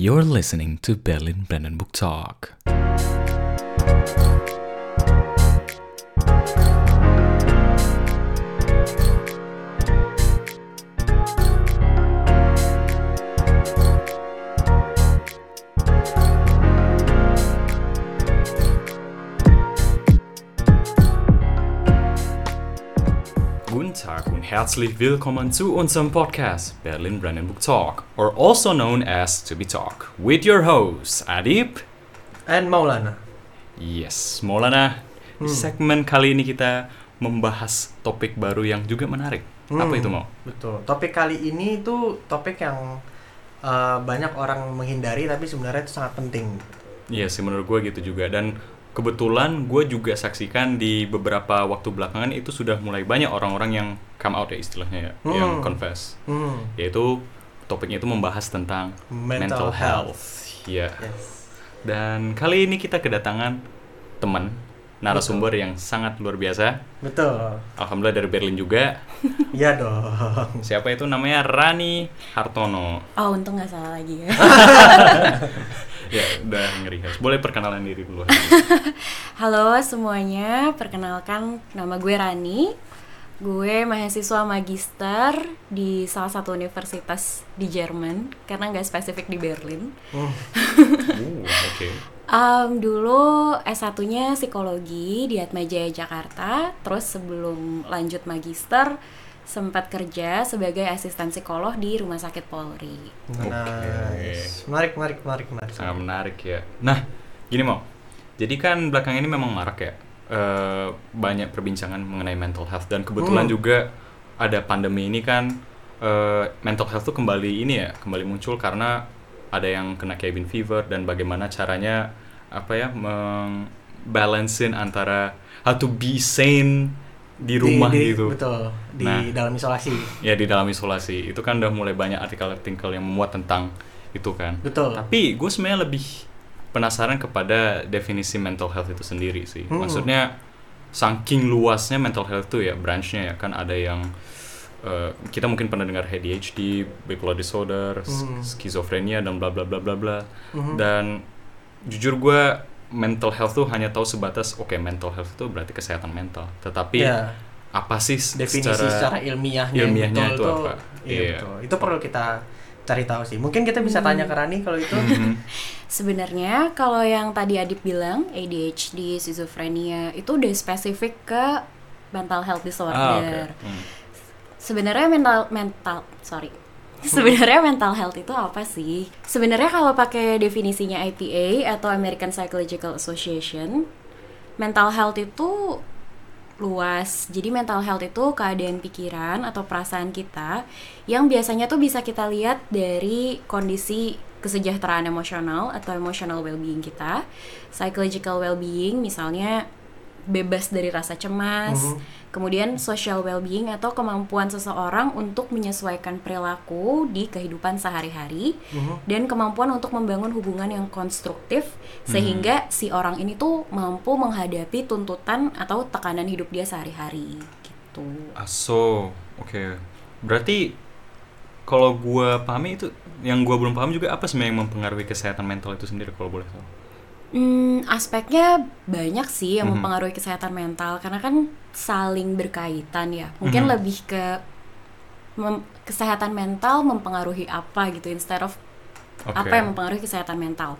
You're listening to Berlin Brandon Book Talk. Herzlich willkommen zu unserem Podcast Berlin Brandon Book Talk, or also known as To Be Talk, with your hosts Adib. And Maulana. Yes, Maulana. Di segmen kali ini kita membahas topik baru yang juga menarik. Apa Hmm. itu mau? Betul. Topik kali ini itu topik yang uh, banyak orang menghindari tapi sebenarnya itu sangat penting. Iya sih menurut gue gitu juga dan kebetulan gue juga saksikan di beberapa waktu belakangan itu sudah mulai banyak orang-orang yang come out ya istilahnya ya, Hmm. yang confess. Hmm. Yaitu topiknya itu membahas tentang Mental health. Iya. Yes. Dan kali ini kita kedatangan teman narasumber yang sangat luar biasa. Betul. Alhamdulillah dari Berlin juga. Iya dong. Siapa itu namanya Rani Hartono. Oh, untung nggak salah lagi ya. Ya, udah ngeri. Boleh perkenalan diri dulu. Halo semuanya, perkenalkan nama gue Rani. Gue mahasiswa magister di salah satu universitas di Jerman, karena nggak spesifik di Berlin. Hmm. uh, oke. Um, dulu S1-nya psikologi di Atmajaya Jakarta, terus sebelum lanjut magister sempat kerja sebagai asisten psikolog di Rumah Sakit Polri. Nice. Menarik, menarik, menarik, menarik. Sangat menarik ya. Nah, gini mau. Jadi kan belakang ini memang marak ya. eh, banyak perbincangan mengenai mental health dan kebetulan Hmm. juga ada pandemi ini kan eh, mental health tuh kembali ini ya, kembali muncul karena ada yang kena cabin fever dan bagaimana caranya apa ya membalancein antara how to be sane di rumah di, gitu. Betul. Di Nah. dalam isolasi. Ya di dalam isolasi. Itu kan udah mulai banyak artikel-artikel yang memuat tentang itu kan. Betul. Tapi gue sebenarnya lebih penasaran kepada definisi mental health itu sendiri sih. Hmm. Maksudnya saking luasnya mental health itu ya branchnya ya kan ada yang eh, kita mungkin pernah dengar ADHD, bipolar disorder, Hmm. skizofrenia dan bla bla bla bla bla. Mhm. Dan jujur gue mental health tuh hanya tahu sebatas oke mental health itu berarti kesehatan mental. Tetapi Ya, apa sih definisi secara, ilmiahnya, yang ilmiahnya betul itu tuh- apa? Iya, Iya. betul. Itu perlu kita cari tahu sih. Mungkin kita bisa tanya ke Rani kalau itu. Mhm. Sebenarnya kalau yang tadi Adip bilang ADHD, schizophrenia itu udah spesifik ke mental health disorder. Ah, oke. Hmm. Sebenarnya mental mental sorry. Sebenarnya mental health itu apa sih? Sebenarnya kalau pakai definisinya IPA atau American Psychological Association, mental health itu luas. Jadi mental health itu keadaan pikiran atau perasaan kita yang biasanya tuh bisa kita lihat dari kondisi kesejahteraan emosional atau emotional well-being kita, psychological well-being misalnya bebas dari rasa cemas, Mhm. kemudian social well-being atau kemampuan seseorang untuk menyesuaikan perilaku di kehidupan sehari-hari Mhm. dan kemampuan untuk membangun hubungan yang konstruktif sehingga si orang ini tuh mampu menghadapi tuntutan atau tekanan hidup dia sehari-hari gitu. Aso, oke. Berarti kalau gua pahami itu, yang gua belum paham juga apa sebenarnya yang mempengaruhi kesehatan mental itu sendiri kalau boleh tahu? Hmm, aspeknya banyak sih yang Mhm. mempengaruhi kesehatan mental karena kan saling berkaitan ya. Mungkin Mhm. lebih ke mem- kesehatan mental mempengaruhi apa gitu instead of Oke. apa yang mempengaruhi kesehatan mental.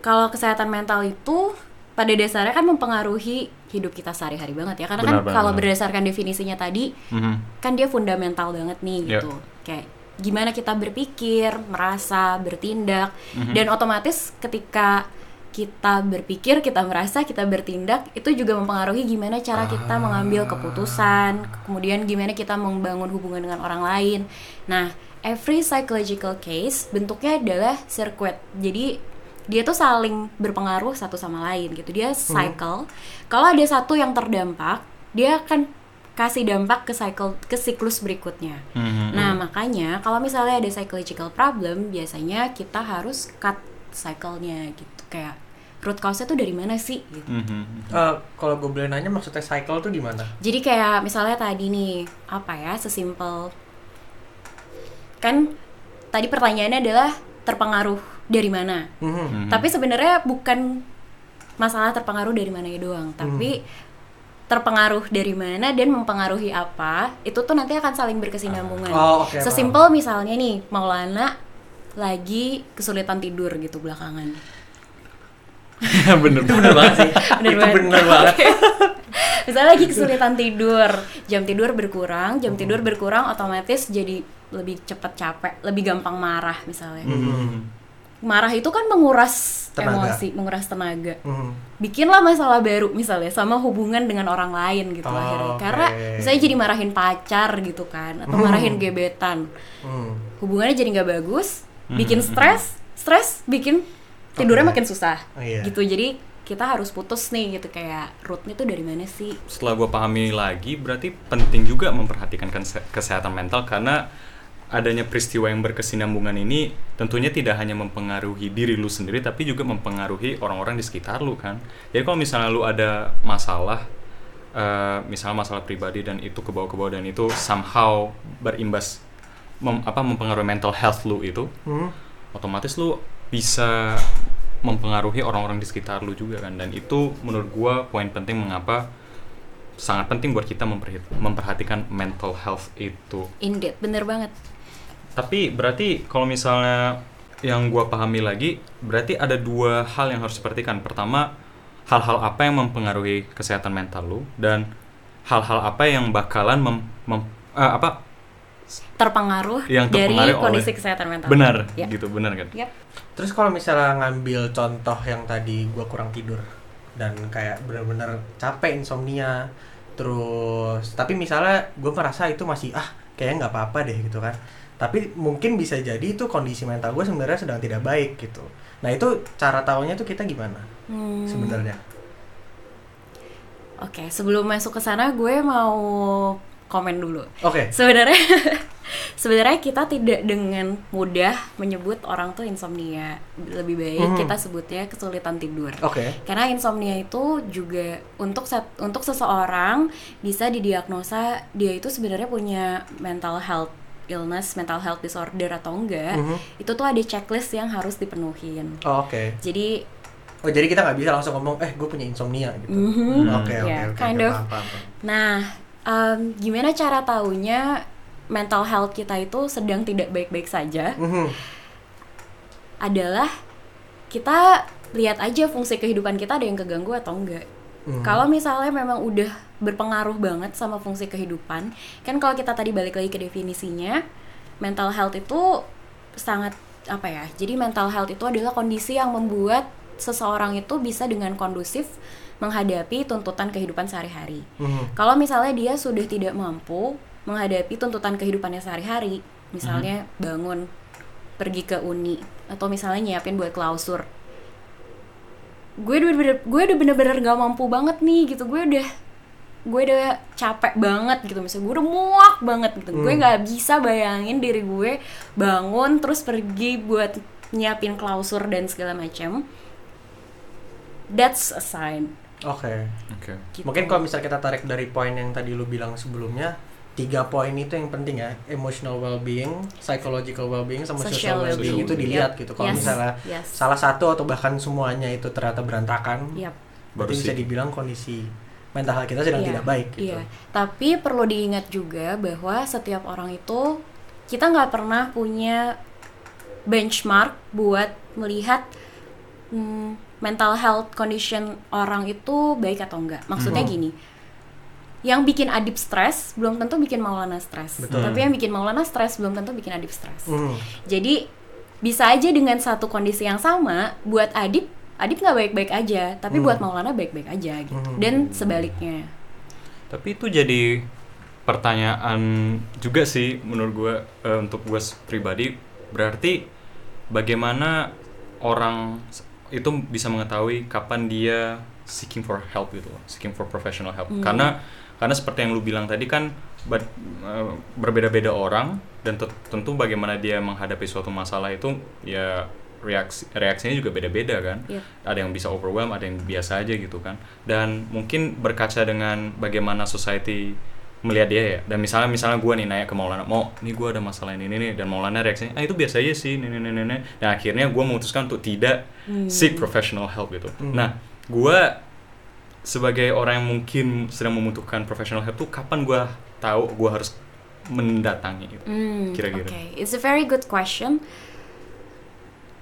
Kalau kesehatan mental itu pada dasarnya kan mempengaruhi hidup kita sehari-hari banget ya. Karena Benar, kan benar, kalau benar. berdasarkan definisinya tadi Mhm. kan dia fundamental banget nih Iya. gitu. Kayak gimana kita berpikir, merasa, bertindak Mhm. dan otomatis ketika kita berpikir, kita merasa, kita bertindak itu juga mempengaruhi gimana cara kita mengambil keputusan, kemudian gimana kita membangun hubungan dengan orang lain. Nah, every psychological case bentuknya adalah circuit. Jadi dia tuh saling berpengaruh satu sama lain gitu. Dia cycle. Kalau ada satu yang terdampak, dia akan kasih dampak ke cycle ke siklus berikutnya. Mhm. Nah, makanya kalau misalnya ada psychological problem, biasanya kita harus cut cycle-nya gitu. Kayak root cause-nya tuh dari mana sih gitu. Mhm. Eh, kalau gue boleh nanya maksudnya cycle tuh gimana? Jadi kayak misalnya tadi nih, apa ya, sesimpel kan tadi pertanyaannya adalah terpengaruh dari mana. Mhm. Mhm. Tapi sebenarnya bukan masalah terpengaruh dari mananya doang, tapi terpengaruh dari mana dan mempengaruhi apa itu tuh nanti akan saling berkesinambungan. Oh, oke, Sesimpel misalnya nih Maulana lagi kesulitan tidur gitu belakangan. bener Itu bener banget sih. Bener itu banget. bener banget. Misalnya lagi kesulitan tidur, jam tidur berkurang, jam tidur berkurang otomatis jadi lebih cepat capek, lebih gampang marah misalnya. Mhm. Marah itu kan menguras Tenaga. emosi, menguras tenaga. Mhm. bikinlah masalah baru misalnya sama hubungan dengan orang lain gitu Oh, akhirnya karena misalnya jadi marahin pacar gitu kan atau Hmm. marahin gebetan Mhm. hubungannya jadi nggak bagus Hmm, bikin hmm, stres stres bikin tidurnya Oke. makin susah Oh, iya. gitu jadi kita harus putus nih gitu kayak rootnya tuh dari mana sih setelah gue pahami lagi berarti penting juga memperhatikan kese- kesehatan mental karena adanya peristiwa yang berkesinambungan ini tentunya tidak hanya mempengaruhi diri lu sendiri tapi juga mempengaruhi orang-orang di sekitar lu kan jadi kalau misalnya lu ada masalah eh, misalnya masalah pribadi dan itu ke bawah ke bawah dan itu somehow berimbas mem- apa mempengaruhi mental health lu itu Mhm. otomatis lu bisa mempengaruhi orang-orang di sekitar lu juga kan. Dan itu menurut gua poin penting mengapa sangat penting buat kita memperhatikan mental health itu. Indeed bener banget. Tapi berarti kalau misalnya yang gua pahami lagi berarti ada dua hal yang harus diperhatikan. Pertama hal-hal apa yang mempengaruhi kesehatan mental lu dan hal-hal apa yang bakalan mem- mem- eh, apa terpengaruh, Yang dari kondisi oleh- kesehatan mental benar ya. gitu benar kan Yap. Terus kalau misalnya ngambil contoh yang tadi gua kurang tidur dan kayak bener-bener capek insomnia terus tapi misalnya gue merasa itu masih ah kayaknya nggak apa-apa deh gitu kan tapi mungkin bisa jadi itu kondisi mental gue sebenarnya sedang tidak baik gitu nah itu cara tahunya tuh kita gimana Hmm. sebenarnya Oke, sebelum masuk ke sana gue mau komen dulu. oke Sebenarnya sebenarnya kita tidak dengan mudah menyebut orang tuh insomnia. Lebih baik Hmm. kita sebutnya kesulitan tidur. oke Karena insomnia itu juga untuk set- untuk seseorang bisa didiagnosa dia itu sebenarnya punya mental health illness, mental health disorder atau enggak. Mhm. Itu tuh ada checklist yang harus dipenuhin. Oh, oke Jadi oh jadi kita nggak bisa langsung ngomong eh gue punya insomnia gitu Mhm. oke oke Yeah, oke kind oke, of. paham, paham, paham. Nah, em, gimana cara taunya mental health kita itu sedang tidak baik-baik saja? Mhm. Adalah kita lihat aja fungsi kehidupan kita ada yang keganggu atau enggak. Mhm. Kalau misalnya memang udah berpengaruh banget sama fungsi kehidupan, kan kalau kita tadi balik lagi ke definisinya, mental health itu sangat apa ya? Jadi mental health itu adalah kondisi yang membuat seseorang itu bisa dengan kondusif menghadapi tuntutan kehidupan sehari-hari. Mhm. Kalau misalnya dia sudah tidak mampu menghadapi tuntutan kehidupannya sehari-hari, misalnya bangun, pergi ke uni, atau misalnya nyiapin buat klausur, gue udah bener, gue udah bener-bener gak mampu banget nih gitu, gue udah gue udah capek banget gitu misalnya gue udah muak banget gitu gue Hmm. nggak bisa bayangin diri gue bangun terus pergi buat nyiapin klausur dan segala macam that's a sign oke oke gitu. Mungkin kalau misal kita tarik dari poin yang tadi lu bilang sebelumnya, tiga poin itu yang penting ya, emotional well-being, psychological well-being, sama social, Social well-being well-being. itu dilihat Yep. gitu. Kalau Yes. misalnya Yes. salah satu atau bahkan semuanya itu ternyata berantakan, Yap. baru berarti bisa dibilang kondisi mental kita sedang Iya, tidak baik gitu. Iya, tapi perlu diingat juga bahwa setiap orang itu kita nggak pernah punya benchmark buat melihat hmm, mental health condition orang itu baik atau enggak. Maksudnya Hmm. gini, yang bikin Adip stres belum tentu bikin Maulana stres, tapi yang bikin Maulana stres belum tentu bikin Adip stres. Hmm. Jadi bisa aja dengan satu kondisi yang sama buat Adip Adip nggak baik-baik aja, tapi Hmm. buat Maulana baik-baik aja gitu. Hmm. Dan sebaliknya. Tapi itu jadi pertanyaan juga sih menurut gue eh, untuk gue pribadi berarti bagaimana orang itu bisa mengetahui kapan dia seeking for help gitu loh, seeking for professional help Hmm. karena karena seperti yang lu bilang tadi kan ber- eh, berbeda-beda orang dan tentu bagaimana dia menghadapi suatu masalah itu ya reaksi reaksinya juga beda-beda kan Iya. ada yang bisa overwhelm ada yang biasa aja gitu kan dan mungkin berkaca dengan bagaimana society melihat dia ya. Dan misalnya misalnya gue nih nanya ke Maulana mau nih gue ada masalah ini ini dan Maulana reaksinya ah itu biasa aja sih ini ini ini ini." dan akhirnya gue memutuskan untuk tidak seek professional help gitu. Nah gue sebagai orang yang mungkin sedang membutuhkan professional help tuh kapan gue tahu gue harus mendatangi gitu Hmm, kira-kira. Oke, it's a very good question.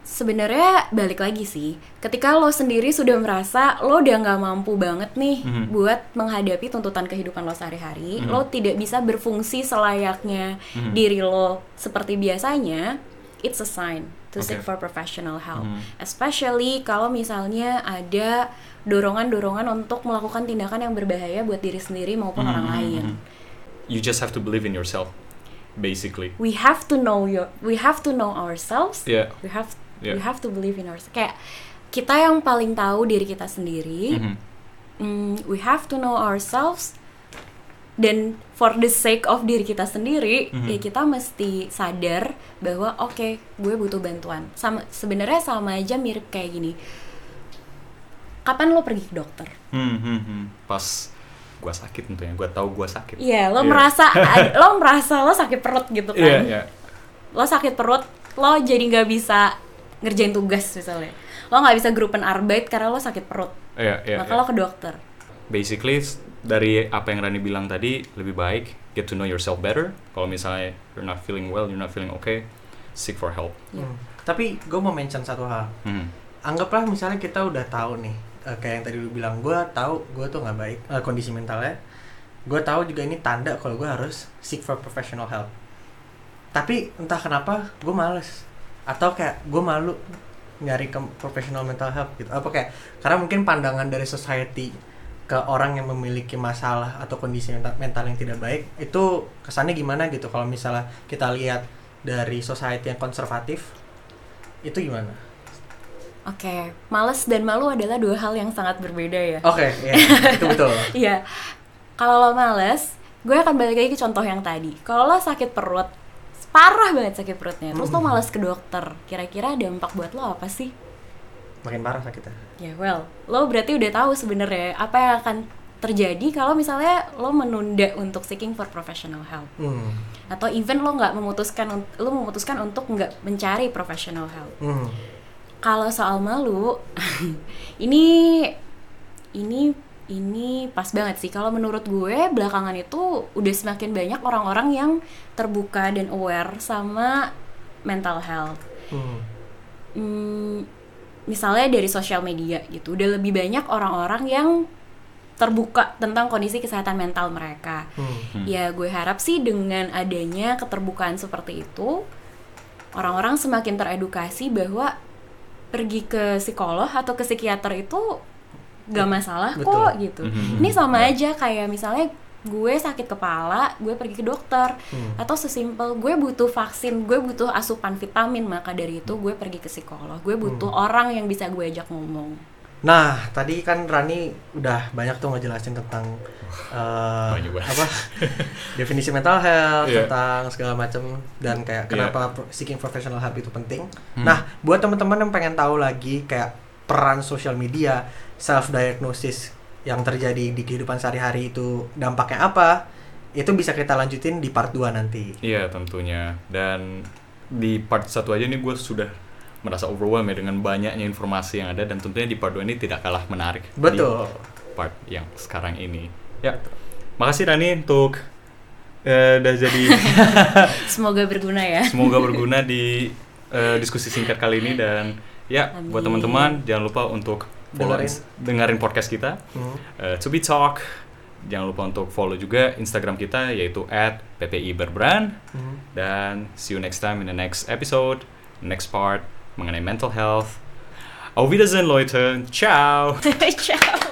Sebenarnya balik lagi sih, ketika lo sendiri sudah merasa lo udah nggak mampu banget nih Mhm. buat menghadapi tuntutan kehidupan lo sehari-hari, Mhm. lo tidak bisa berfungsi selayaknya Mhm. diri lo seperti biasanya, it's a sign to seek Oke. for professional help. Mhm. Especially kalau misalnya ada dorongan-dorongan untuk melakukan tindakan yang berbahaya buat diri sendiri maupun orang Mhm, lain. you just have to believe in yourself basically we have to know your we have to know ourselves yeah we have Yeah. we have to believe in ourselves kayak kita yang paling tahu diri kita sendiri Mhm. mm, we have to know ourselves dan for the sake of diri kita sendiri Mhm. ya kita mesti sadar bahwa oke gue butuh bantuan sama sebenarnya sama aja mirip kayak gini kapan lo pergi ke dokter Hmm, hmm, hmm. pas gua sakit tentunya gua tahu gua sakit Iya, lo Iya. merasa lo merasa lo sakit perut gitu kan iya iya lo sakit perut lo jadi nggak bisa ngerjain tugas misalnya lo nggak bisa grupen arbeit karena lo sakit perut iya iya maka iya. lo ke dokter basically dari apa yang Rani bilang tadi lebih baik get to know yourself better kalau misalnya you're not feeling well you're not feeling okay seek for help Iya. Hmm. Tapi gue mau mention satu hal. Hmm. Anggaplah misalnya kita udah tahu nih, eh, kayak yang tadi lu bilang, gue tahu gue tuh nggak baik eh, kondisi mentalnya. Gue tahu juga ini tanda kalau gue harus seek for professional help. Tapi entah kenapa gue males atau kayak gue malu nyari ke professional mental help gitu. Apa kayak karena mungkin pandangan dari society ke orang yang memiliki masalah atau kondisi mental, yang tidak baik itu kesannya gimana gitu kalau misalnya kita lihat dari society yang konservatif itu gimana? oke males dan malu adalah dua hal yang sangat berbeda ya Oke, ya, itu betul. iya kalau lo males gue akan balik lagi ke contoh yang tadi kalau lo sakit perut parah banget sakit perutnya terus lo Hmm. males ke dokter kira-kira dampak buat lo apa sih Makin parah sakitnya. Ya well, lo berarti udah tahu sebenarnya apa yang akan terjadi kalau misalnya lo menunda untuk seeking for professional help Hmm. atau even lo nggak memutuskan lo memutuskan untuk nggak mencari professional help. Hmm. Kalau soal malu, ini ini ini pas banget sih. Kalau menurut gue belakangan itu udah semakin banyak orang-orang yang terbuka dan aware sama mental health Hmm. hmm, misalnya dari sosial media gitu udah lebih banyak orang-orang yang terbuka tentang kondisi kesehatan mental mereka Hmm. Ya gue harap sih dengan adanya keterbukaan seperti itu orang-orang semakin teredukasi bahwa pergi ke psikolog atau ke psikiater itu gak masalah kok Betul. gitu Mhm. ini sama Ya. aja kayak misalnya gue sakit kepala gue pergi ke dokter Hmm. atau sesimpel gue butuh vaksin gue butuh asupan vitamin maka dari itu gue pergi ke psikolog gue butuh Hmm. orang yang bisa gue ajak ngomong Nah, tadi kan Rani udah banyak tuh ngejelasin tentang banget. apa definisi mental health, Iya. tentang segala macam dan kayak Iya. kenapa pro- seeking professional help itu penting. Hmm. Nah, buat teman-teman yang pengen tahu lagi kayak peran sosial media, self diagnosis yang terjadi di kehidupan sehari-hari itu dampaknya apa? Itu bisa kita lanjutin di part 2 nanti. Iya tentunya dan di part satu aja nih gue sudah merasa overwhelmed ya dengan banyaknya informasi yang ada dan tentunya di part 2 ini tidak kalah menarik Betul. di part yang sekarang ini ya makasih Rani untuk eh, udah jadi semoga berguna ya semoga berguna di eh, diskusi singkat kali ini dan ya buat Amin. teman-teman jangan lupa untuk follow Dengerin. dengerin podcast kita Hmm. eh, to be talk jangan lupa untuk follow juga Instagram kita yaitu @ppi berbrand Hmm. dan see you next time in the next episode, next part mengenai mental health. Auf Wiedersehen, Leute. Ciao. ciao